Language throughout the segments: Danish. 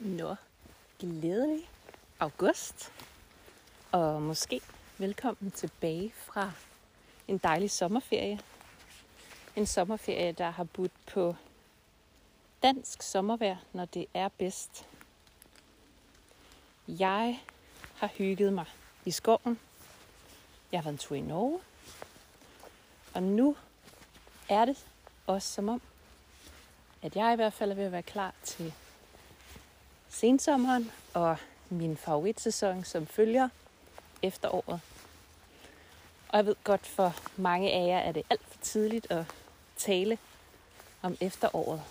Nå, glædelig august. Og måske velkommen tilbage fra en dejlig sommerferie. En sommerferie, der har budt på dansk sommervejr, når det er bedst. Jeg har hygget mig i skoven. Jeg har været en tur i Norge. Og nu er det også som om, at jeg i hvert fald er ved at være klar til sensommeren og min favoritsæson, som følger efteråret. Og jeg ved godt, for mange af jer er det alt for tidligt at tale om efteråret.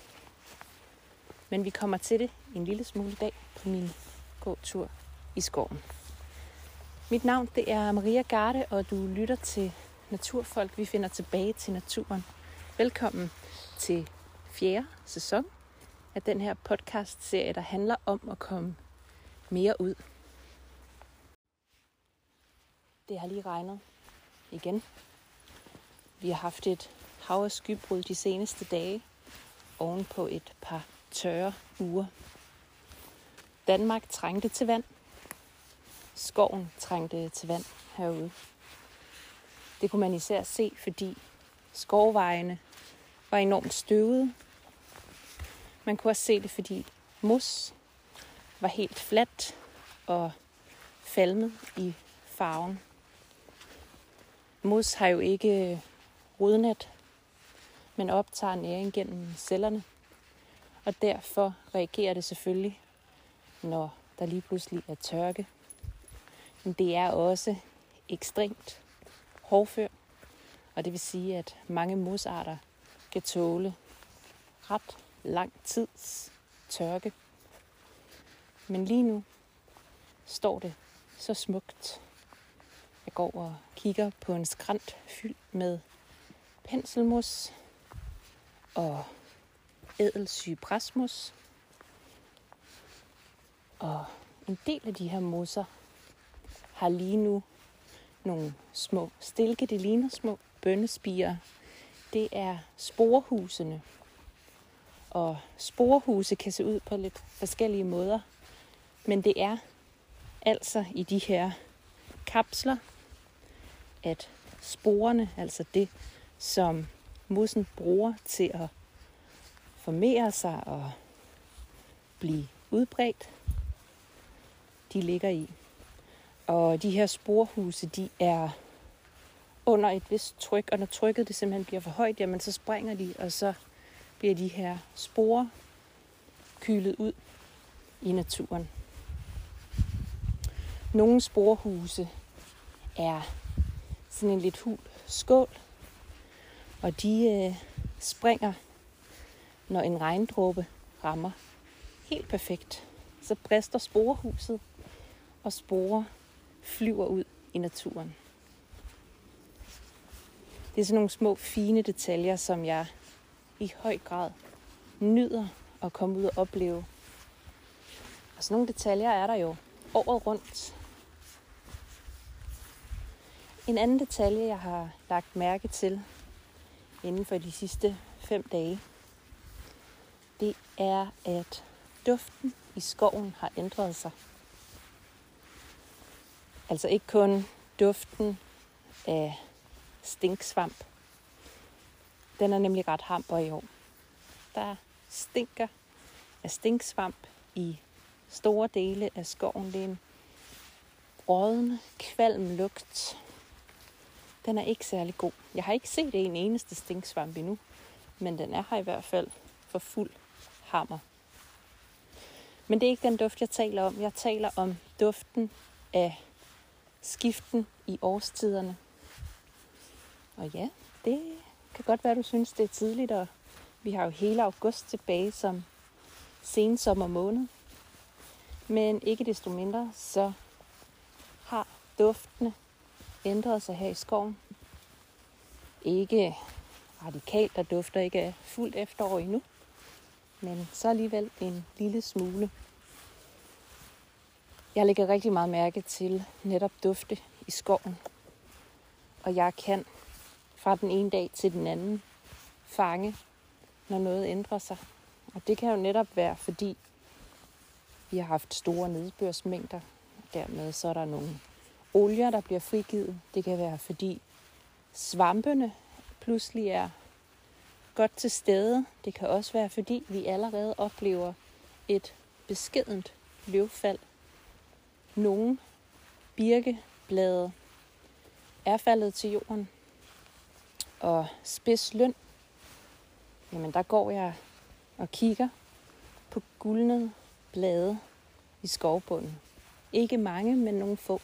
Men vi kommer til det en lille smule dag på min gåtur i skoven. Mit navn det er Maria Garde, og du lytter til Naturfolk. Vi finder tilbage til naturen. Velkommen til fjerde sæson af den her podcast-serie, der handler om at komme mere ud. Det har lige regnet igen. Vi har haft et hav af skybrud de seneste dage, oven på et par tørre uger. Danmark trængte til vand. Skoven trængte til vand herude. Det kunne man især se, fordi skovvejene var enormt støvede. Man kunne også se det, fordi mos var helt fladt og falmet i farven. Mos har jo ikke øh, rodnet, men optager næring gennem cellerne. Og derfor reagerer det selvfølgelig, når der lige pludselig er tørke. Men det er også ekstremt hårdfør, og det vil sige, at mange mosarter kan tåle ret lang tids tørke. Men lige nu står det så smukt. Jeg går og kigger på en skrant fyldt med penselmos og ædelsypresmus. Og en del af de her mosser har lige nu nogle små stilke. Det ligner små bønnespiger. Det er sporehusene. Og sporehuse kan se ud på lidt forskellige måder. Men det er altså i de her kapsler, at sporene, altså det, som mussen bruger til at formere sig og blive udbredt, de ligger i. Og de her sporhuse, de er under et vist tryk, og når trykket det simpelthen bliver for højt, jamen så springer de, og så bliver de her sporer kylet ud i naturen. Nogle sporehuse er sådan en lidt hul skål, og de øh, springer, når en regndråbe rammer helt perfekt. Så brister sporehuset, og sporer flyver ud i naturen. Det er sådan nogle små, fine detaljer, som jeg i høj grad nyder at komme ud og opleve. Og sådan nogle detaljer er der jo året rundt. En anden detalje, jeg har lagt mærke til inden for de sidste fem dage, det er, at duften i skoven har ændret sig. Altså ikke kun duften af stinksvamp. Den er nemlig ret hamper i år. Der stinker af stinksvamp i store dele af skoven. Det er en rådende, kvalm lugt. Den er ikke særlig god. Jeg har ikke set en eneste stinksvamp endnu, men den er her i hvert fald for fuld hammer. Men det er ikke den duft, jeg taler om. Jeg taler om duften af skiften i årstiderne. Og ja, det kan godt være, du synes, det er tidligt, og vi har jo hele august tilbage som sensommer måned. Men ikke desto mindre, så har duftene ændret sig her i skoven. Ikke radikalt, der dufter ikke af fuldt efterår endnu, men så alligevel en lille smule. Jeg lægger rigtig meget mærke til netop dufte i skoven. Og jeg kan fra den ene dag til den anden fange, når noget ændrer sig. Og det kan jo netop være, fordi Vi har haft store nedbørsmængder. Dermed så er der nogle olier, der bliver frigivet. Det kan være, fordi svampene pludselig er godt til stede. Det kan også være, fordi vi allerede oplever et beskedent løvfald. Nogle birkeblade er faldet til jorden. Og spidsløn, jamen der går jeg og kigger på guldnede blade i skovbunden. Ikke mange, men nogle få.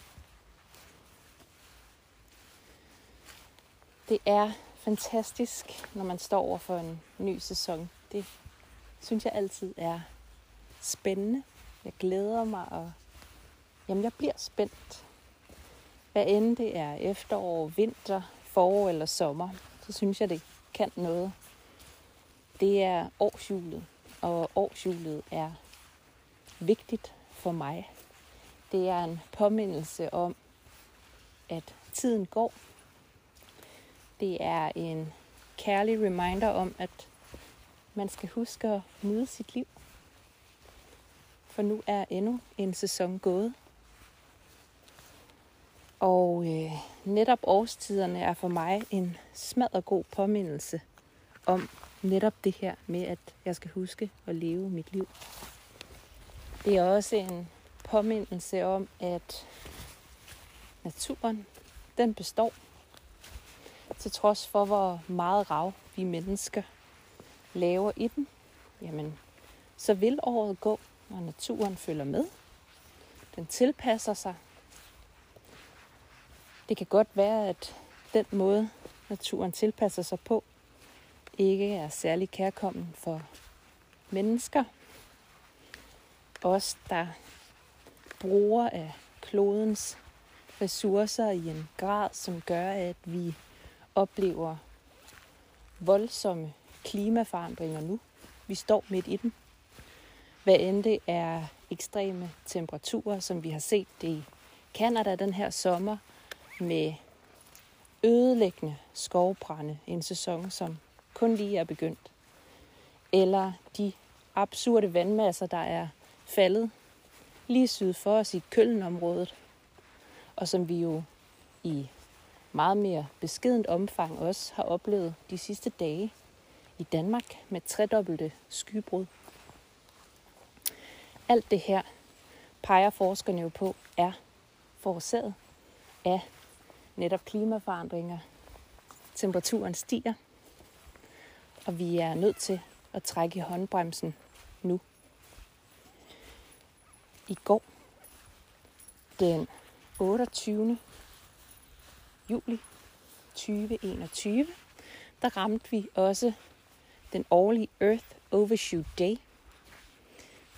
Det er fantastisk, når man står over for en ny sæson. Det synes jeg altid er spændende. Jeg glæder mig, og jamen, jeg bliver spændt. Hvad end det er efterår, vinter, forår eller sommer, så synes jeg, det kan noget. Det er årshjulet, og årshjulet er vigtigt for mig. Det er en påmindelse om, at tiden går. Det er en kærlig reminder om, at man skal huske at nyde sit liv. For nu er endnu en sæson gået. Og øh, netop årstiderne er for mig en smadret god påmindelse om netop det her med, at jeg skal huske at leve mit liv. Det er også en påmindelse om, at naturen, den består. Til trods for, hvor meget rav vi mennesker laver i den, jamen, så vil året gå, når naturen følger med. Den tilpasser sig. Det kan godt være, at den måde, naturen tilpasser sig på, ikke er særlig kærkommen for mennesker. Os, der bruger af klodens ressourcer i en grad, som gør, at vi oplever voldsomme klimaforandringer nu. Vi står midt i dem. Hvad end det er ekstreme temperaturer, som vi har set det i Kanada den her sommer, med ødelæggende skovbrænde, en sæson, som kun lige er begyndt. Eller de absurde vandmasser, der er faldet lige syd for os i Køllenområdet, og som vi jo i meget mere beskedent omfang også har oplevet de sidste dage i Danmark med tredobbelte skybrud. Alt det her peger forskerne jo på er forårsaget af netop klimaforandringer. Temperaturen stiger, og vi er nødt til at trække i håndbremsen nu. I går, den 28. juli 2021, der ramte vi også den årlige Earth Overshoot Day.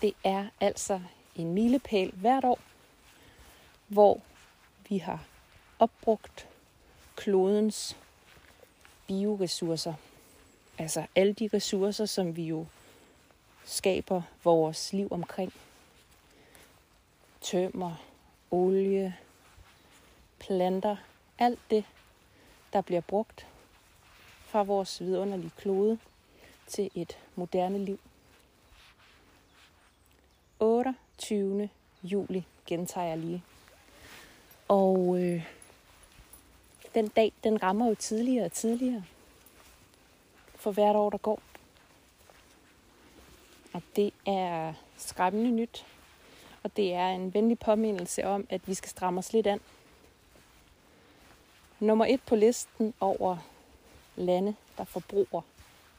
Det er altså en milepæl hvert år, hvor vi har opbrugt klodens bioressourcer altså alle de ressourcer, som vi jo skaber vores liv omkring. Tømmer, olie, planter, alt det, der bliver brugt fra vores vidunderlige klode til et moderne liv. 28. juli gentager jeg lige. Og øh, den dag, den rammer jo tidligere og tidligere for hvert år, der går. Og det er skræmmende nyt. Og det er en venlig påmindelse om, at vi skal stramme os lidt an. Nummer et på listen over lande, der forbruger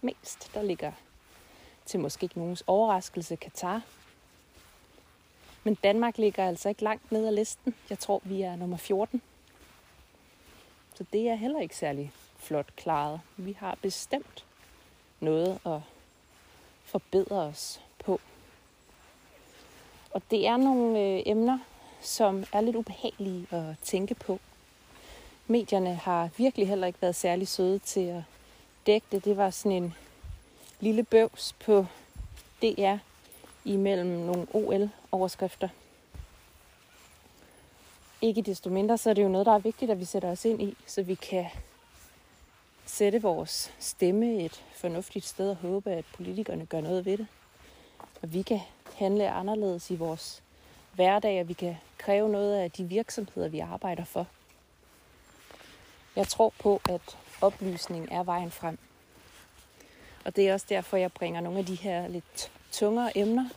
mest, der ligger til måske ikke nogens overraskelse Katar. Men Danmark ligger altså ikke langt ned ad listen. Jeg tror, vi er nummer 14. Så det er heller ikke særlig flot klaret. Vi har bestemt noget at forbedre os på. Og det er nogle øh, emner, som er lidt ubehagelige at tænke på. Medierne har virkelig heller ikke været særlig søde til at dække det. Det var sådan en lille bøvs på DR imellem nogle OL-overskrifter. Ikke desto mindre, så er det jo noget, der er vigtigt, at vi sætter os ind i, så vi kan sætte vores stemme et fornuftigt sted og håbe, at politikerne gør noget ved det. Og vi kan handle anderledes i vores hverdag, at vi kan kræve noget af de virksomheder, vi arbejder for. Jeg tror på, at oplysning er vejen frem. Og det er også derfor, jeg bringer nogle af de her lidt tungere emner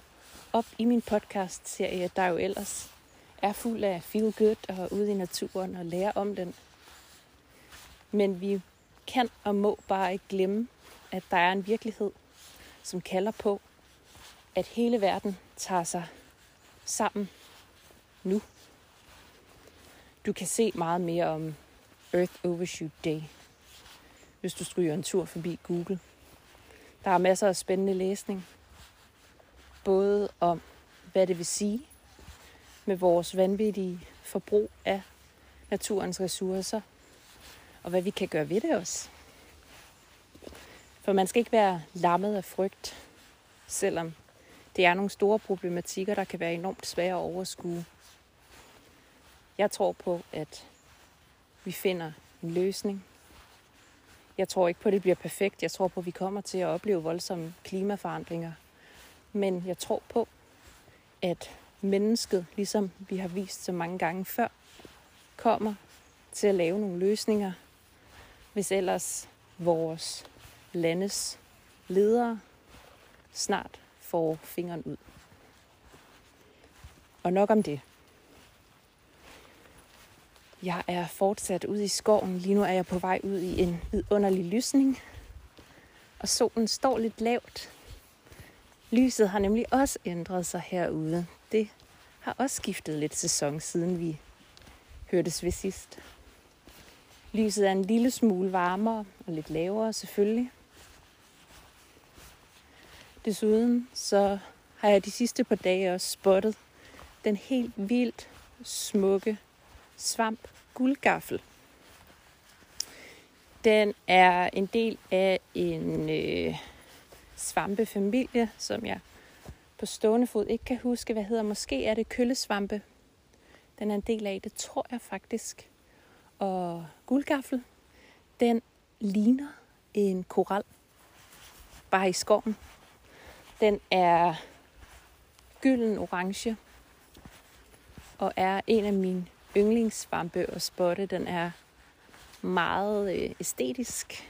op i min podcast-serie, der jo ellers er fuld af feel good og ude i naturen og lære om den. Men vi kan og må bare ikke glemme, at der er en virkelighed, som kalder på, at hele verden tager sig sammen nu. Du kan se meget mere om Earth Overshoot Day, hvis du stryger en tur forbi Google. Der er masser af spændende læsning. Både om, hvad det vil sige med vores vanvittige forbrug af naturens ressourcer, og hvad vi kan gøre ved det også. For man skal ikke være lammet af frygt, selvom det er nogle store problematikker, der kan være enormt svære at overskue. Jeg tror på, at vi finder en løsning. Jeg tror ikke på, at det bliver perfekt. Jeg tror på, at vi kommer til at opleve voldsomme klimaforandringer. Men jeg tror på, at mennesket, ligesom vi har vist så mange gange før, kommer til at lave nogle løsninger, hvis ellers vores landes ledere snart får fingeren ud. Og nok om det. Jeg er fortsat ude i skoven. Lige nu er jeg på vej ud i en vidunderlig lysning. Og solen står lidt lavt. Lyset har nemlig også ændret sig herude. Det har også skiftet lidt sæson, siden vi hørtes ved sidst. Lyset er en lille smule varmere og lidt lavere selvfølgelig. Desuden så har jeg de sidste par dage også spottet den helt vildt smukke svamp guldgaffel. Den er en del af en øh, svampefamilie, som jeg på stående fod ikke kan huske, hvad hedder. Måske er det køllesvampe. Den er en del af det, tror jeg faktisk. Og guldgaffel, den ligner en koral. Bare i skoven. Den er gylden orange og er en af mine yndlingssvampe og spotte. Den er meget øh, æstetisk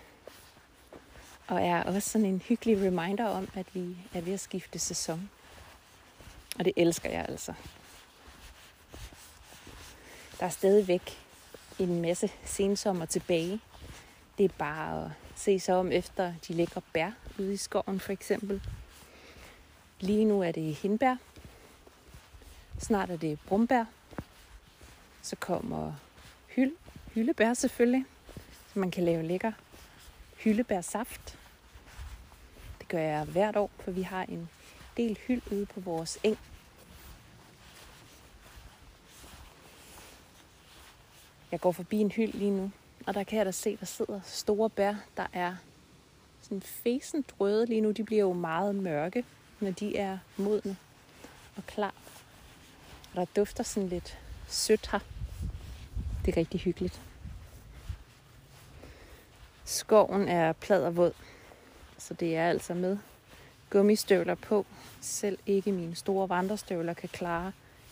og er også sådan en hyggelig reminder om, at vi er ved at skifte sæson. Og det elsker jeg altså. Der er stadigvæk en masse sensommer tilbage. Det er bare at se sig om efter de lækre bær ude i skoven for eksempel. Lige nu er det hindbær. Snart er det brumbær. Så kommer hyld, hyldebær selvfølgelig, så man kan lave lækker hyldebærsaft. Det gør jeg hvert år, for vi har en del hyld ude på vores eng. Jeg går forbi en hyld lige nu, og der kan jeg da se, der sidder store bær, der er sådan fæsent røde lige nu. De bliver jo meget mørke, når de er modne og klar. Og der dufter sådan lidt sødt her. Det er rigtig hyggeligt. Skoven er pladervåd, så det er altså med gummistøvler på. Selv ikke mine store vandrestøvler kan klare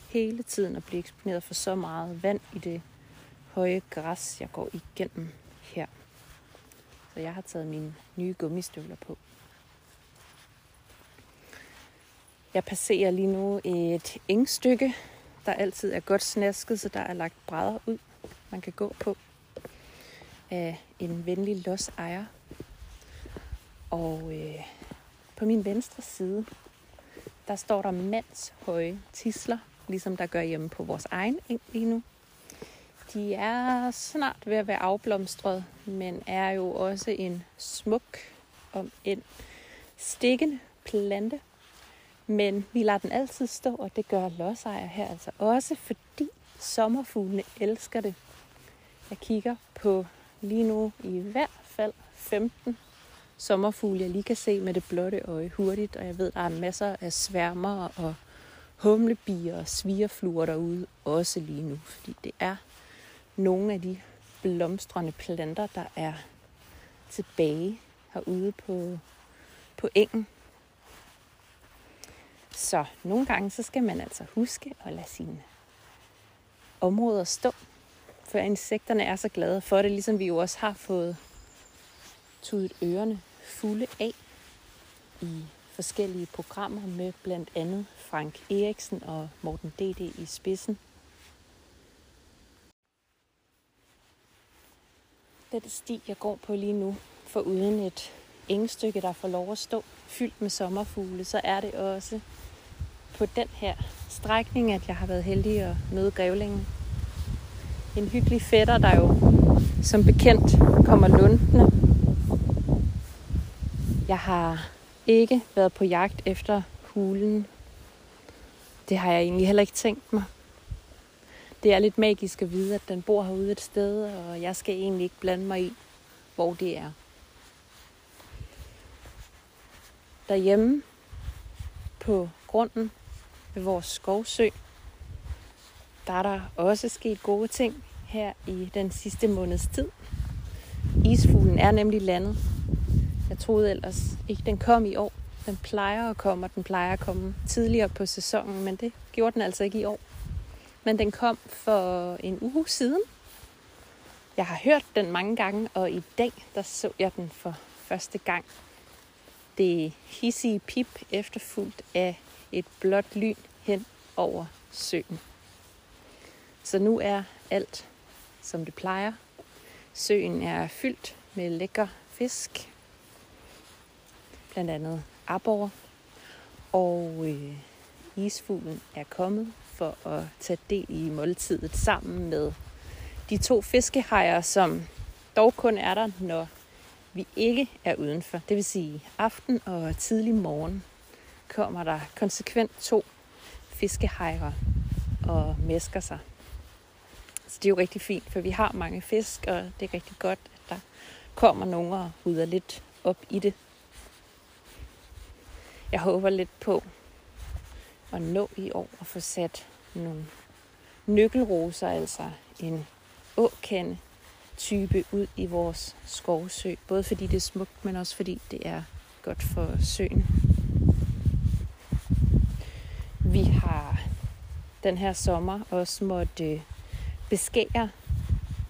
hele tiden at blive eksponeret for så meget vand i det høje græs, jeg går igennem her. Så jeg har taget mine nye gummistøvler på. Jeg passerer lige nu et engstykke, der altid er godt snasket, så der er lagt brædder ud, man kan gå på af en venlig lodsejer. Og øh, på min venstre side, der står der mands høje tisler, ligesom der gør hjemme på vores egen eng lige nu. De er snart ved at være afblomstret, men er jo også en smuk om en stikkende plante. Men vi lader den altid stå, og det gør lodsejer her altså også, fordi sommerfuglene elsker det. Jeg kigger på lige nu i hvert fald 15 sommerfugle, jeg lige kan se med det blotte øje hurtigt. Og jeg ved, der er masser af sværmer og humlebier og svigerfluer derude også lige nu. Fordi det er nogle af de blomstrende planter, der er tilbage herude på, på engen. Så nogle gange så skal man altså huske at lade sine områder stå, for insekterne er så glade for det, ligesom vi jo også har fået tudet ørerne fulde af i forskellige programmer med blandt andet Frank Eriksen og Morten D.D. i spidsen. Den sti, jeg går på lige nu, for uden et engstykke, der får lov at stå fyldt med sommerfugle, så er det også på den her strækning, at jeg har været heldig at møde grævlingen. En hyggelig fætter, der jo som bekendt kommer lundende. Jeg har ikke været på jagt efter hulen. Det har jeg egentlig heller ikke tænkt mig. Det er lidt magisk at vide, at den bor herude et sted, og jeg skal egentlig ikke blande mig i, hvor det er. Derhjemme på grunden ved vores skovsø, der er der også sket gode ting her i den sidste måneds tid. Isfuglen er nemlig landet. Jeg troede ellers ikke, den kom i år. Den plejer at komme, og den plejer at komme tidligere på sæsonen, men det gjorde den altså ikke i år. Men den kom for en uge siden. Jeg har hørt den mange gange, og i dag der så jeg den for første gang. Det hissige pip efterfulgt af et blåt lyn hen over søen. Så nu er alt, som det plejer. Søen er fyldt med lækker fisk. Blandt andet abor. Og øh, isfuglen er kommet for at tage del i måltidet sammen med de to fiskehajer, som dog kun er der, når vi ikke er udenfor. Det vil sige aften og tidlig morgen kommer der konsekvent to fiskehejre og mæsker sig. Så det er jo rigtig fint, for vi har mange fisk, og det er rigtig godt, at der kommer nogen og rydder lidt op i det. Jeg håber lidt på at nå i år at få sat nogle nøkkelroser, altså en åkende type ud i vores skovsø. Både fordi det er smukt, men også fordi det er godt for søen. Vi har den her sommer også måtte øh, beskære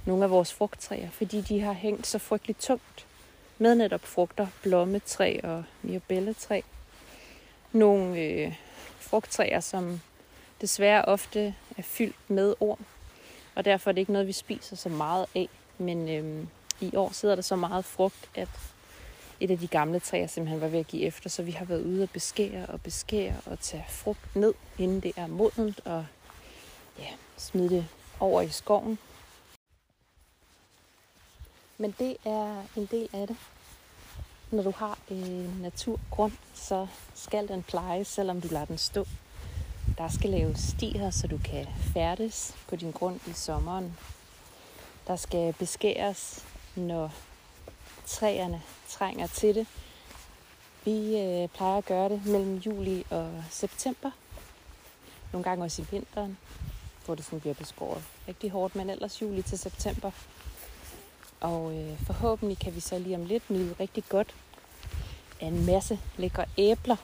nogle af vores frugttræer, fordi de har hængt så frygteligt tungt med netop frugter, blommetræ og mirabelletræ. Nogle øh, frugttræer, som desværre ofte er fyldt med orm, og derfor er det ikke noget, vi spiser så meget af. Men øh, i år sidder der så meget frugt, at et af de gamle træer simpelthen var ved at give efter, så vi har været ude og beskære og beskære og tage frugt ned, inden det er modent, og ja, smide det over i skoven. Men det er en del af det. Når du har en naturgrund, så skal den plejes, selvom du lader den stå. Der skal laves stier, så du kan færdes på din grund i sommeren. Der skal beskæres, når træerne trænger til det. Vi øh, plejer at gøre det mellem juli og september. Nogle gange også i vinteren, hvor det sådan bliver beskåret rigtig hårdt, men ellers juli til september. Og øh, forhåbentlig kan vi så lige om lidt nyde rigtig godt af en masse lækre æbler.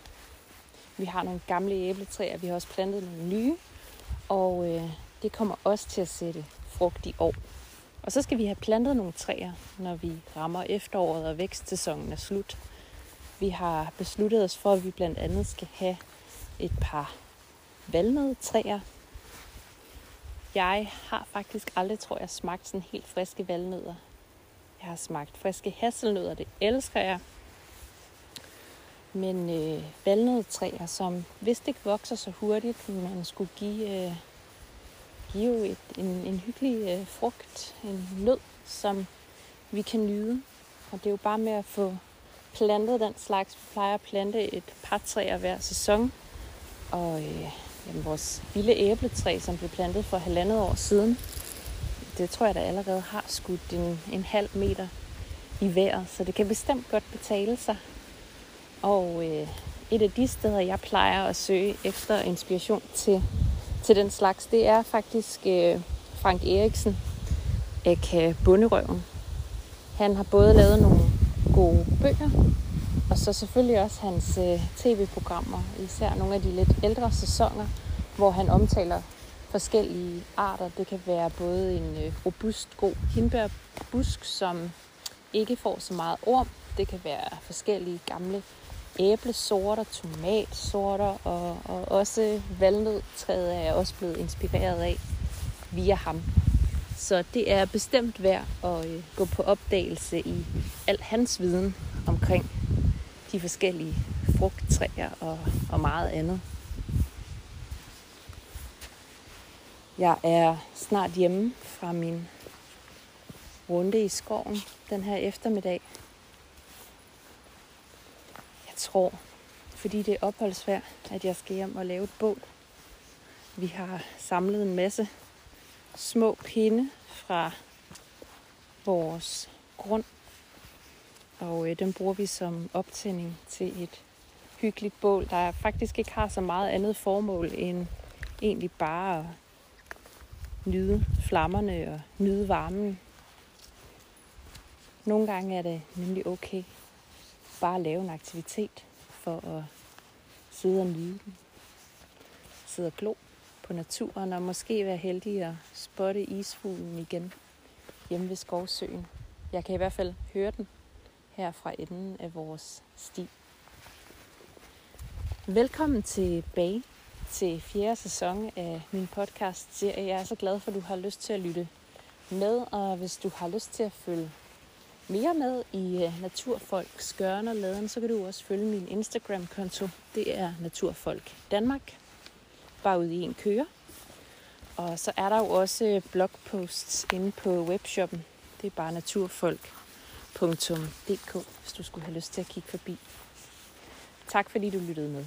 Vi har nogle gamle æbletræer, vi har også plantet nogle nye, og øh, det kommer også til at sætte frugt i år. Og så skal vi have plantet nogle træer, når vi rammer efteråret og vækstsæsonen er slut. Vi har besluttet os for, at vi blandt andet skal have et par valnødtræer. Jeg har faktisk aldrig, tror jeg, smagt sådan helt friske valnødder. Jeg har smagt friske hasselnødder, det elsker jeg. Men øh, valnødtræer, som hvis det ikke vokser så hurtigt, man skulle give øh, give et, en, en hyggelig øh, frugt, en nød, som vi kan nyde. Og det er jo bare med at få plantet den slags. Vi plejer at plante et par træer hver sæson. Og øh, jamen, vores vilde æbletræ, som blev plantet for halvandet år siden, det tror jeg, der allerede har skudt en, en halv meter i vejret. Så det kan bestemt godt betale sig. Og øh, et af de steder, jeg plejer at søge efter inspiration til til den slags, det er faktisk øh, Frank Eriksen, aka Bunderøven. Han har både lavet nogle gode bøger, Og så selvfølgelig også hans øh, tv-programmer, især nogle af de lidt ældre sæsoner, hvor han omtaler forskellige arter. Det kan være både en øh, robust, god hindbærbusk, som ikke får så meget orm. Det kan være forskellige gamle æblesorter, tomatsorter og, og også valnødtræet er jeg også blevet inspireret af via ham. Så det er bestemt værd at øh, gå på opdagelse i al hans viden omkring de forskellige frugttræer og, og meget andet. Jeg er snart hjemme fra min runde i skoven den her eftermiddag. Jeg tror, fordi det er opholdsvær, at jeg skal hjem og lave et bål. Vi har samlet en masse små pinde fra vores grund, og øh, den bruger vi som optænding til et hyggeligt bål, der faktisk ikke har så meget andet formål end egentlig bare at nyde flammerne og nyde varmen. Nogle gange er det nemlig okay bare at lave en aktivitet for at sidde og nyde den. Sidde og glo på naturen og måske være heldig at spotte isfuglen igen hjemme ved Skovsøen. Jeg kan i hvert fald høre den her fra enden af vores sti. Velkommen tilbage til fjerde sæson af min podcast serie. Jeg er så glad for, at du har lyst til at lytte med, og hvis du har lyst til at følge mere med i øh, Naturfolks Naturfolk Skørne og Laden, så kan du også følge min Instagram-konto. Det er Naturfolk Danmark. Bare ude i en køre. Og så er der jo også øh, blogposts inde på webshoppen. Det er bare naturfolk.dk, hvis du skulle have lyst til at kigge forbi. Tak fordi du lyttede med.